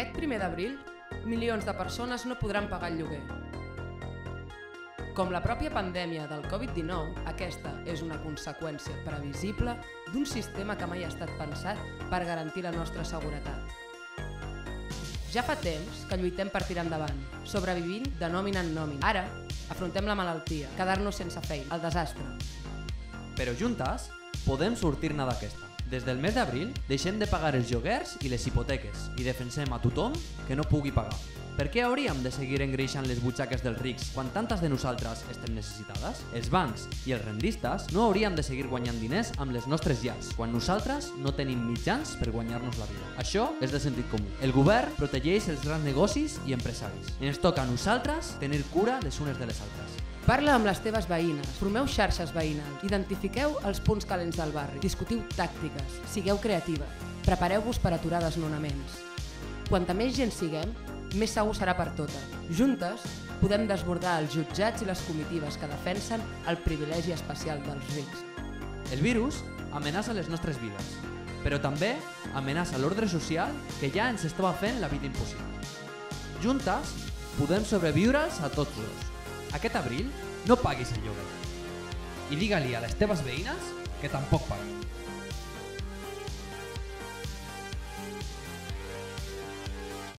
Aquest primer d'abril, milions de persones no podran pagar el lloguer. Com la pròpia pandèmia del Covid-19, aquesta és una conseqüència previsible d'un sistema que mai ha estat pensat per garantir la nostra seguretat. Ja fa temps que lluitem per tirar endavant, sobrevivint de nòmina en nòmina. Ara, afrontem la malaltia, quedar-nos sense feina, el desastre. Però juntes podem sortir-ne d'aquesta. Des del mes d'abril deixem de pagar els lloguers i les hipoteques i defensem a tothom que no pugui pagar. Per què hauríem de seguir engreixant les butxaques dels rics quan tantes de nosaltres estem necessitades? Els bancs i els rendistes no hauríem de seguir guanyant diners amb les nostres llars quan nosaltres no tenim mitjans per guanyar-nos la vida. Això és de sentit comú. El govern protegeix els grans negocis i empresaris. Ens toca a nosaltres tenir cura les unes de les altres. Parla amb les teves veïnes, formeu xarxes veïnals, identifiqueu els punts calents del barri, discutiu tàctiques, sigueu creatives, prepareu-vos per aturar desnonaments. Quanta més gent siguem, més segur serà per tota. Juntes podem desbordar els jutjats i les comitives que defensen el privilegi especial dels rics. El virus amenaça les nostres vides, però també amenaça l'ordre social que ja ens estava fent la vida impossible. Juntes podem sobreviure'ls a tots dos. Aquest abril no paguis el lloguer. I digue-li a les teves veïnes que tampoc paguen.